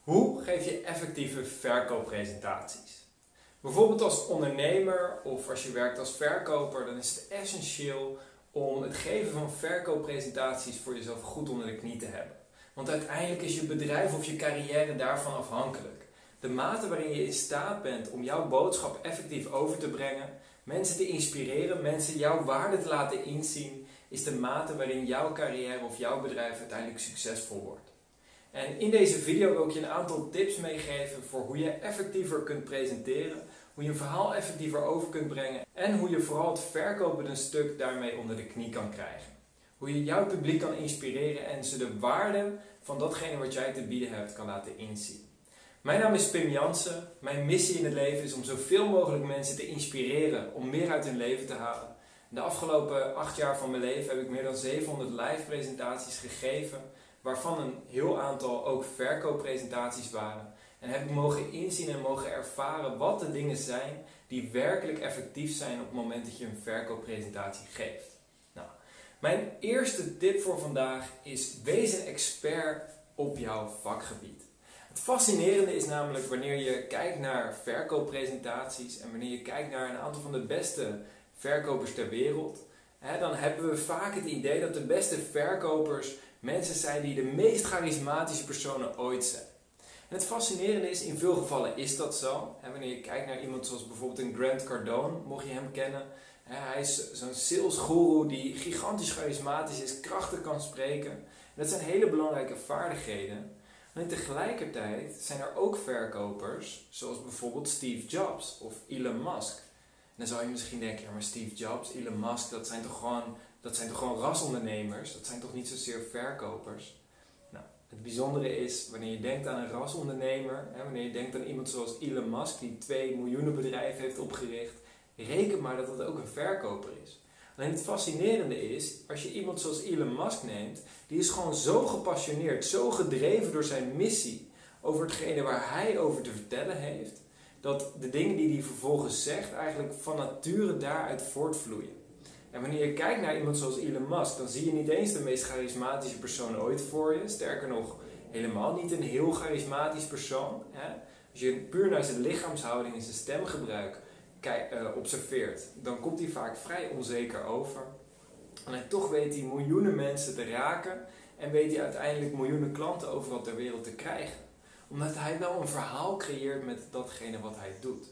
Hoe geef je effectieve verkooppresentaties? Bijvoorbeeld als ondernemer of als je werkt als verkoper, dan is het essentieel om het geven van verkooppresentaties voor jezelf goed onder de knie te hebben. Want uiteindelijk is je bedrijf of je carrière daarvan afhankelijk. De mate waarin je in staat bent om jouw boodschap effectief over te brengen, mensen te inspireren, mensen jouw waarde te laten inzien, is de mate waarin jouw carrière of jouw bedrijf uiteindelijk succesvol wordt. En in deze video wil ik je een aantal tips meegeven voor hoe je effectiever kunt presenteren, hoe je een verhaal effectiever over kunt brengen en hoe je vooral het verkopende stuk daarmee onder de knie kan krijgen. Hoe je jouw publiek kan inspireren en ze de waarde van datgene wat jij te bieden hebt kan laten inzien. Mijn naam is Pim Jansen. Mijn missie in het leven is om zoveel mogelijk mensen te inspireren om meer uit hun leven te halen. De afgelopen acht jaar van mijn leven heb ik meer dan 700 live presentaties gegeven waarvan een heel aantal ook verkooppresentaties waren. En heb ik mogen inzien en mogen ervaren wat de dingen zijn die werkelijk effectief zijn op het moment dat je een verkooppresentatie geeft. Nou, mijn eerste tip voor vandaag is wees een expert op jouw vakgebied. Het fascinerende is namelijk wanneer je kijkt naar verkooppresentaties en wanneer je kijkt naar een aantal van de beste verkopers ter wereld, hè, dan hebben we vaak het idee dat de beste verkopers mensen zijn die de meest charismatische personen ooit zijn. En het fascinerende is, in veel gevallen is dat zo. Wanneer je kijkt naar iemand zoals bijvoorbeeld een Grant Cardone, mocht je hem kennen. Hij is zo'n sales guru die gigantisch charismatisch is, krachtig kan spreken. En dat zijn hele belangrijke vaardigheden. En tegelijkertijd zijn er ook verkopers, zoals bijvoorbeeld Steve Jobs of Elon Musk. En dan zou je misschien denken, maar Steve Jobs, Elon Musk, dat zijn toch gewoon dat zijn toch gewoon rasondernemers, dat zijn toch niet zozeer verkopers. Nou, het bijzondere is, wanneer je denkt aan een rasondernemer, hè, wanneer je denkt aan iemand zoals Elon Musk, die 2 miljoenen bedrijven heeft opgericht, reken maar dat dat ook een verkoper is. Alleen het fascinerende is, als je iemand zoals Elon Musk neemt, die is gewoon zo gepassioneerd, zo gedreven door zijn missie, over hetgene waar hij over te vertellen heeft, dat de dingen die hij vervolgens zegt eigenlijk van nature daaruit voortvloeien. En wanneer je kijkt naar iemand zoals Elon Musk, dan zie je niet eens de meest charismatische persoon ooit voor je. Sterker nog, helemaal niet een heel charismatisch persoon. Hè? Als je puur naar zijn lichaamshouding en zijn stemgebruik uh, observeert, dan komt hij vaak vrij onzeker over. En toch weet hij miljoenen mensen te raken en weet hij uiteindelijk miljoenen klanten overal ter wereld te krijgen. Omdat hij nou een verhaal creëert met datgene wat hij doet.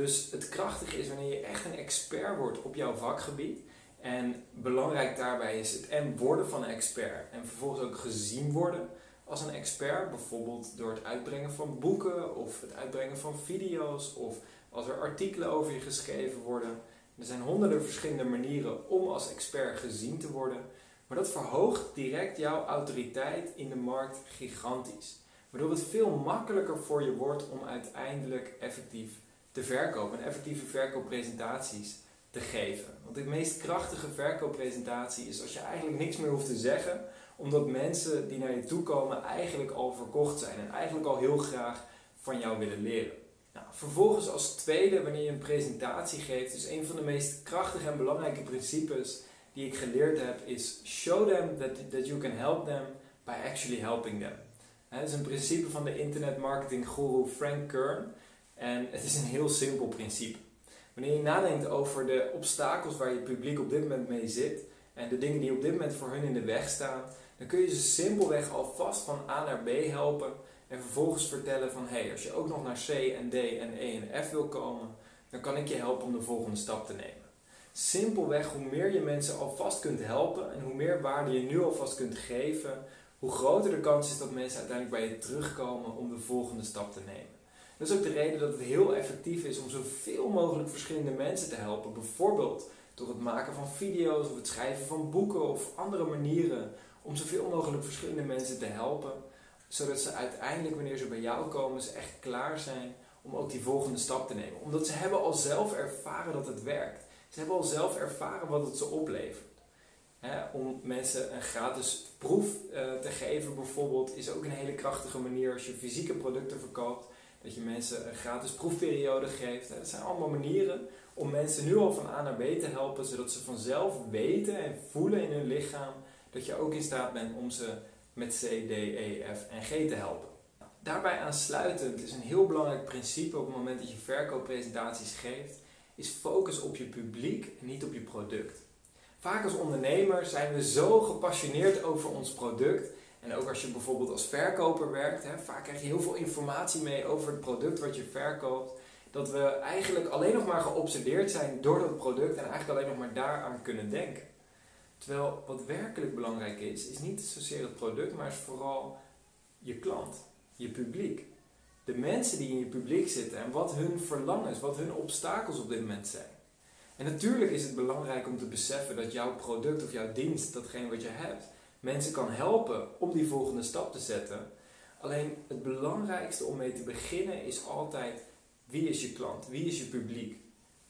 Dus het krachtige is wanneer je echt een expert wordt op jouw vakgebied. En belangrijk daarbij is het en worden van een expert. En vervolgens ook gezien worden als een expert. Bijvoorbeeld door het uitbrengen van boeken of het uitbrengen van video's. Of als er artikelen over je geschreven worden. Er zijn honderden verschillende manieren om als expert gezien te worden. Maar dat verhoogt direct jouw autoriteit in de markt gigantisch. Waardoor het veel makkelijker voor je wordt om uiteindelijk effectief te verkopen en effectieve verkooppresentaties te geven. Want de meest krachtige verkooppresentatie is als je eigenlijk niks meer hoeft te zeggen, omdat mensen die naar je toe komen eigenlijk al verkocht zijn en eigenlijk al heel graag van jou willen leren. Nou, vervolgens als tweede, wanneer je een presentatie geeft, is een van de meest krachtige en belangrijke principes die ik geleerd heb, is show them that, you can help them by actually helping them. Dat is een principe van de internet marketing guru Frank Kern. En het is een heel simpel principe. Wanneer je nadenkt over de obstakels waar je publiek op dit moment mee zit en de dingen die op dit moment voor hun in de weg staan, dan kun je ze simpelweg alvast van A naar B helpen en vervolgens vertellen van hé, hey, als je ook nog naar C en D en E en F wil komen, dan kan ik je helpen om de volgende stap te nemen. Simpelweg, hoe meer je mensen alvast kunt helpen en hoe meer waarde je nu alvast kunt geven, hoe groter de kans is dat mensen uiteindelijk bij je terugkomen om de volgende stap te nemen. Dat is ook de reden dat het heel effectief is om zoveel mogelijk verschillende mensen te helpen. Bijvoorbeeld door het maken van video's of het schrijven van boeken of andere manieren om zoveel mogelijk verschillende mensen te helpen. Zodat ze uiteindelijk, wanneer ze bij jou komen, ze echt klaar zijn om ook die volgende stap te nemen. Omdat ze hebben al zelf ervaren dat het werkt. Ze hebben al zelf ervaren wat het ze oplevert. om mensen een gratis proef uh, te geven bijvoorbeeld is ook een hele krachtige manier als je fysieke producten verkoopt dat je mensen een gratis proefperiode geeft. Dat zijn allemaal manieren om mensen nu al van A naar B te helpen, zodat ze vanzelf weten en voelen in hun lichaam dat je ook in staat bent om ze met C, D, E, F en G te helpen. daarbij aansluitend is een heel belangrijk principe op het moment dat je verkooppresentaties geeft, is focus op je publiek en niet op je product. Vaak als ondernemer zijn we zo gepassioneerd over ons product. En ook als je bijvoorbeeld als verkoper werkt, hè, vaak krijg je heel veel informatie mee over het product wat je verkoopt. Dat we eigenlijk alleen nog maar geobsedeerd zijn door dat product en eigenlijk alleen nog maar daaraan kunnen denken. Terwijl wat werkelijk belangrijk is, is niet zozeer het product, maar is vooral je klant, je publiek. De mensen die in je publiek zitten en wat hun verlangens, wat hun obstakels op dit moment zijn. En natuurlijk is het belangrijk om te beseffen dat jouw product of jouw dienst, datgene wat je hebt, mensen kan helpen om die volgende stap te zetten. Alleen het belangrijkste om mee te beginnen is altijd wie is je klant, wie is je publiek,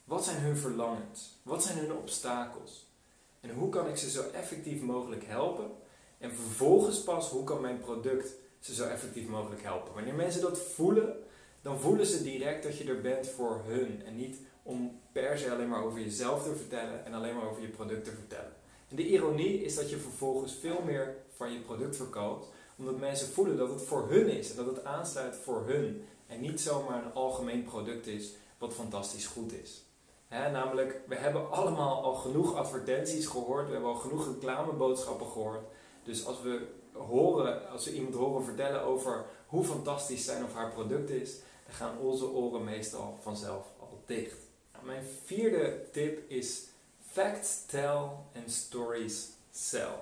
wat zijn hun verlangens, wat zijn hun obstakels en hoe kan ik ze zo effectief mogelijk helpen en vervolgens pas hoe kan mijn product ze zo effectief mogelijk helpen. Wanneer mensen dat voelen, dan voelen ze direct dat je er bent voor hun en niet om per se alleen maar over jezelf te vertellen en alleen maar over je product te vertellen. De ironie is dat je vervolgens veel meer van je product verkoopt, omdat mensen voelen dat het voor hun is en dat het aansluit voor hun en niet zomaar een algemeen product is wat fantastisch goed is. namelijk, we hebben allemaal al genoeg advertenties gehoord, we hebben al genoeg reclameboodschappen gehoord. Dus als we horen, als we iemand horen vertellen over hoe fantastisch zijn of haar product is, dan gaan onze oren meestal vanzelf al dicht. Nou, mijn vierde tip is facts tell and stories sell.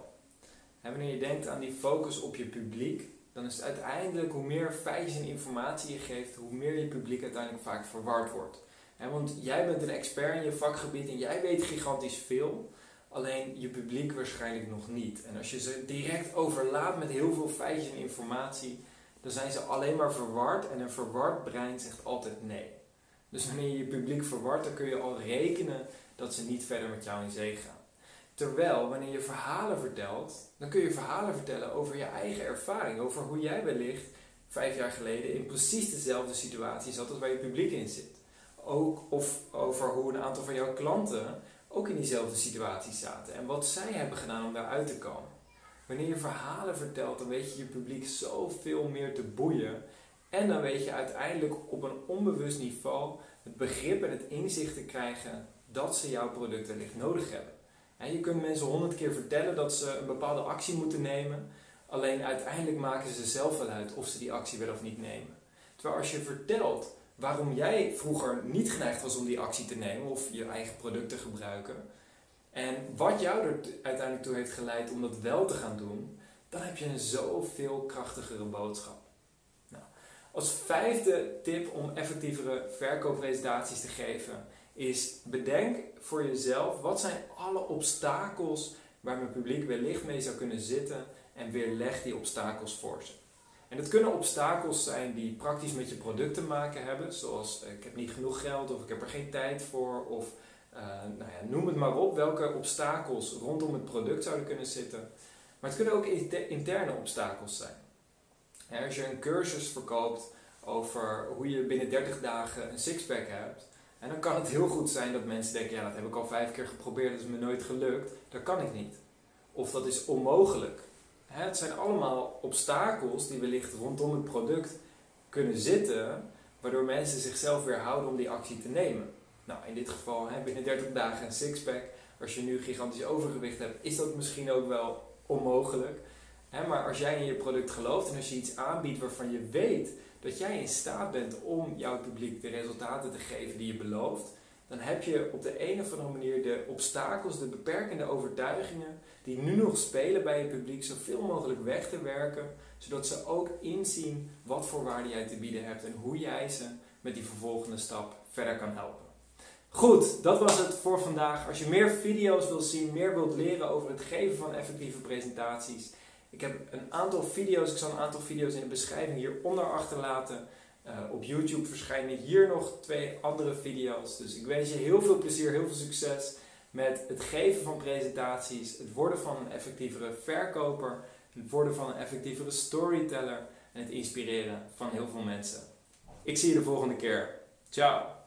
En wanneer je denkt aan die focus op je publiek, dan is het uiteindelijk hoe meer feitjes en informatie je geeft, hoe meer je publiek uiteindelijk vaak verward wordt. want jij bent een expert in je vakgebied en jij weet gigantisch veel. Alleen je publiek waarschijnlijk nog niet. En als je ze direct overlaat met heel veel feitjes en informatie, dan zijn ze alleen maar verward. En een verward brein zegt altijd nee. Dus wanneer je je publiek verward, dan kun je al rekenen dat ze niet verder met jou in zee gaan. Terwijl wanneer je verhalen vertelt, dan kun je verhalen vertellen over je eigen ervaring. Over hoe jij wellicht vijf jaar geleden in precies dezelfde situatie zat als waar je publiek in zit. Ook of over hoe een aantal van jouw klanten ook in diezelfde situatie zaten en wat zij hebben gedaan om daaruit te komen. Wanneer je verhalen vertelt, dan weet je je publiek zoveel meer te boeien. En dan weet je uiteindelijk op een onbewust niveau het begrip en het inzicht te krijgen dat ze jouw product wellicht nodig hebben. En je kunt mensen honderd keer vertellen dat ze een bepaalde actie moeten nemen. Alleen uiteindelijk maken ze zelf wel uit of ze die actie wel of niet nemen. Terwijl als je vertelt waarom jij vroeger niet geneigd was om die actie te nemen of je eigen product te gebruiken. En wat jou er uiteindelijk toe heeft geleid om dat wel te gaan doen, dan heb je een zoveel krachtigere boodschap. Als vijfde tip om effectievere verkooppresentaties te geven, is bedenk voor jezelf wat zijn alle obstakels waar mijn publiek wellicht mee zou kunnen zitten en weerleg die obstakels voor ze. En dat kunnen obstakels zijn die praktisch met je product te maken hebben, zoals eh, ik heb niet genoeg geld of ik heb er geen tijd voor of uh, nou ja, noem het maar op, welke obstakels rondom het product zouden kunnen zitten. Maar het kunnen ook interne obstakels zijn. Als je een cursus verkoopt over hoe je binnen 30 dagen een sixpack hebt, en dan kan het heel goed zijn dat mensen denken, ja dat heb ik al vijf keer geprobeerd, dat is me nooit gelukt, dat kan ik niet. Of dat is onmogelijk. Het zijn allemaal obstakels die wellicht rondom het product kunnen zitten, waardoor mensen zichzelf weer houden om die actie te nemen. Nou, in dit geval binnen 30 dagen een sixpack. Als je nu gigantisch overgewicht hebt, is dat misschien ook wel onmogelijk. Maar als jij in je product gelooft en als je iets aanbiedt waarvan je weet dat jij in staat bent om jouw publiek de resultaten te geven die je belooft, dan heb je op de een of andere manier de obstakels, de beperkende overtuigingen die nu nog spelen bij je publiek zoveel mogelijk weg te werken, zodat ze ook inzien wat voor waarde jij te bieden hebt en hoe jij ze met die vervolgende stap verder kan helpen. Goed, dat was het voor vandaag. Als je meer video's wilt zien, meer wilt leren over het geven van effectieve presentaties, ik heb een aantal video's, ik zal een aantal video's in de beschrijving hieronder achterlaten. Uh, op YouTube verschijnen hier nog twee andere video's. Dus ik wens je heel veel plezier, heel veel succes met het geven van presentaties, het worden van een effectievere verkoper, het worden van een effectievere storyteller en het inspireren van heel veel mensen. Ik zie je de volgende keer. Ciao!